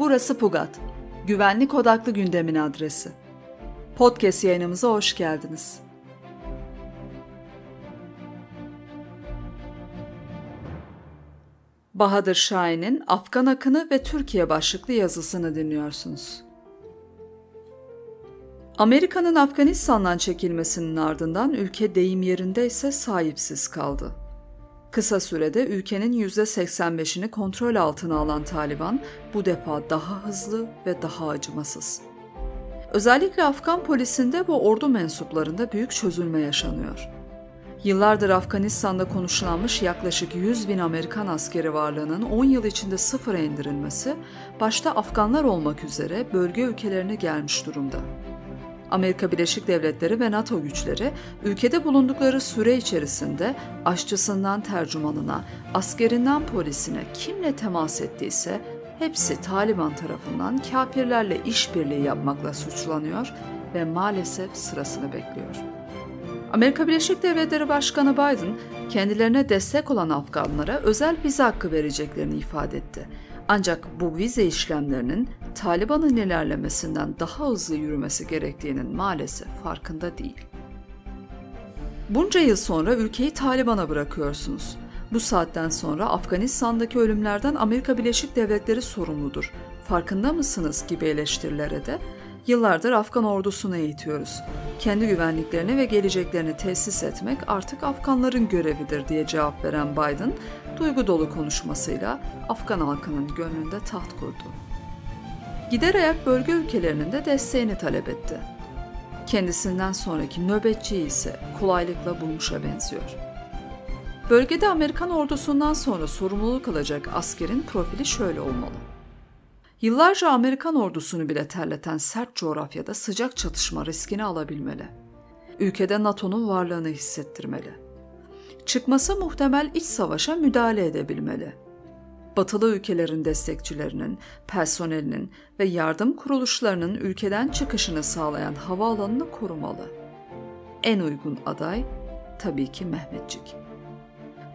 Burası Pugat. Güvenlik odaklı gündemin adresi. Podcast yayınımıza hoş geldiniz. Bahadır Şahin'in Afgan Akını ve Türkiye başlıklı yazısını dinliyorsunuz. Amerika'nın Afganistan'dan çekilmesinin ardından ülke deyim yerinde ise sahipsiz kaldı. Kısa sürede ülkenin %85'ini kontrol altına alan Taliban bu defa daha hızlı ve daha acımasız. Özellikle Afgan polisinde ve ordu mensuplarında büyük çözülme yaşanıyor. Yıllardır Afganistan'da konuşulanmış yaklaşık 100 bin Amerikan askeri varlığının 10 yıl içinde sıfıra indirilmesi, başta Afganlar olmak üzere bölge ülkelerine gelmiş durumda. Amerika Birleşik Devletleri ve NATO güçleri ülkede bulundukları süre içerisinde aşçısından tercümanına, askerinden polisine kimle temas ettiyse hepsi Taliban tarafından kafirlerle işbirliği yapmakla suçlanıyor ve maalesef sırasını bekliyor. Amerika Birleşik Devletleri Başkanı Biden kendilerine destek olan Afganlara özel vize hakkı vereceklerini ifade etti. Ancak bu vize işlemlerinin Taliban'ın ilerlemesinden daha hızlı yürümesi gerektiğinin maalesef farkında değil. Bunca yıl sonra ülkeyi Taliban'a bırakıyorsunuz. Bu saatten sonra Afganistan'daki ölümlerden Amerika Birleşik Devletleri sorumludur. Farkında mısınız gibi eleştirilere de Yıllardır Afgan ordusunu eğitiyoruz. Kendi güvenliklerini ve geleceklerini tesis etmek artık Afganların görevidir diye cevap veren Biden, duygu dolu konuşmasıyla Afgan halkının gönlünde taht kurdu. Gider ayak bölge ülkelerinin de desteğini talep etti. Kendisinden sonraki nöbetçi ise kolaylıkla bulmuşa benziyor. Bölgede Amerikan ordusundan sonra sorumluluk alacak askerin profili şöyle olmalı. Yıllarca Amerikan ordusunu bile terleten sert coğrafyada sıcak çatışma riskini alabilmeli. Ülkede NATO'nun varlığını hissettirmeli. Çıkması muhtemel iç savaşa müdahale edebilmeli. Batılı ülkelerin destekçilerinin, personelinin ve yardım kuruluşlarının ülkeden çıkışını sağlayan havaalanını korumalı. En uygun aday tabii ki Mehmetçik.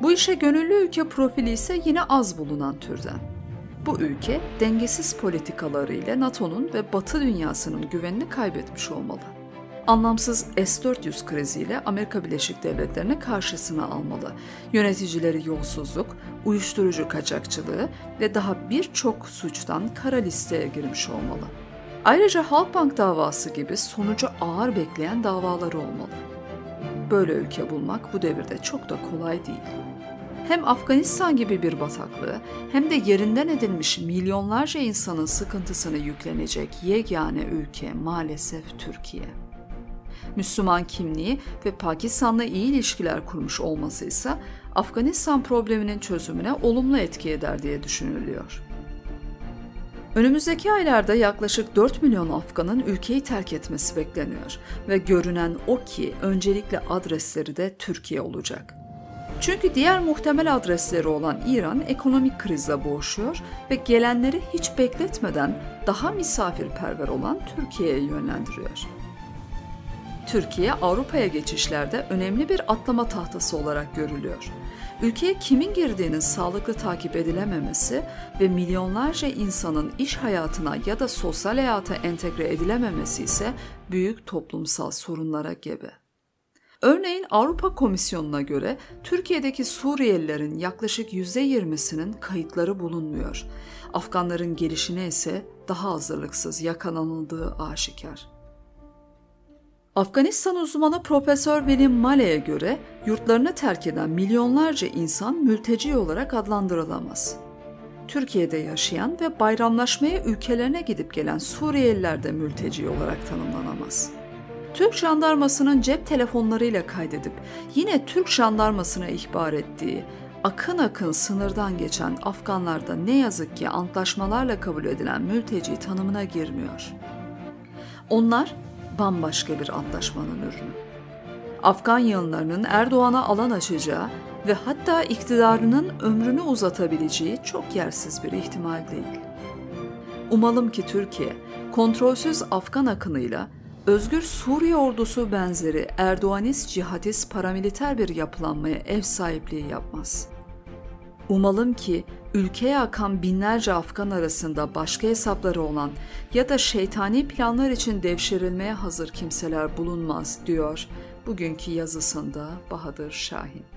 Bu işe gönüllü ülke profili ise yine az bulunan türden. Bu ülke dengesiz politikalarıyla NATO'nun ve Batı dünyasının güvenini kaybetmiş olmalı. Anlamsız S-400 kriziyle Amerika Birleşik Devletleri'ni karşısına almalı. Yöneticileri yolsuzluk, uyuşturucu kaçakçılığı ve daha birçok suçtan kara listeye girmiş olmalı. Ayrıca Halkbank davası gibi sonucu ağır bekleyen davaları olmalı. Böyle ülke bulmak bu devirde çok da kolay değil hem Afganistan gibi bir bataklığı hem de yerinden edilmiş milyonlarca insanın sıkıntısını yüklenecek yegane ülke maalesef Türkiye. Müslüman kimliği ve Pakistan'la iyi ilişkiler kurmuş olması ise Afganistan probleminin çözümüne olumlu etki eder diye düşünülüyor. Önümüzdeki aylarda yaklaşık 4 milyon Afganın ülkeyi terk etmesi bekleniyor ve görünen o ki öncelikle adresleri de Türkiye olacak. Çünkü diğer muhtemel adresleri olan İran ekonomik krizle boğuşuyor ve gelenleri hiç bekletmeden daha misafirperver olan Türkiye'ye yönlendiriyor. Türkiye Avrupa'ya geçişlerde önemli bir atlama tahtası olarak görülüyor. Ülkeye kimin girdiğinin sağlıklı takip edilememesi ve milyonlarca insanın iş hayatına ya da sosyal hayata entegre edilememesi ise büyük toplumsal sorunlara gebe. Örneğin Avrupa Komisyonu'na göre Türkiye'deki Suriyelilerin yaklaşık %20'sinin kayıtları bulunmuyor. Afganların gelişine ise daha hazırlıksız yakalanıldığı aşikar. Afganistan uzmanı Profesör William Male'ye göre yurtlarını terk eden milyonlarca insan mülteci olarak adlandırılamaz. Türkiye'de yaşayan ve bayramlaşmaya ülkelerine gidip gelen Suriyeliler de mülteci olarak tanımlanamaz. Türk jandarmasının cep telefonlarıyla kaydedip yine Türk jandarmasına ihbar ettiği akın akın sınırdan geçen Afganlarda ne yazık ki antlaşmalarla kabul edilen mülteci tanımına girmiyor. Onlar bambaşka bir antlaşmanın ürünü. Afgan yığınlarının Erdoğan'a alan açacağı ve hatta iktidarının ömrünü uzatabileceği çok yersiz bir ihtimal değil. Umalım ki Türkiye kontrolsüz Afgan akınıyla Özgür Suriye ordusu benzeri Erdoğanist cihadist paramiliter bir yapılanmaya ev sahipliği yapmaz. Umalım ki ülkeye akan binlerce Afgan arasında başka hesapları olan ya da şeytani planlar için devşirilmeye hazır kimseler bulunmaz diyor bugünkü yazısında Bahadır Şahin.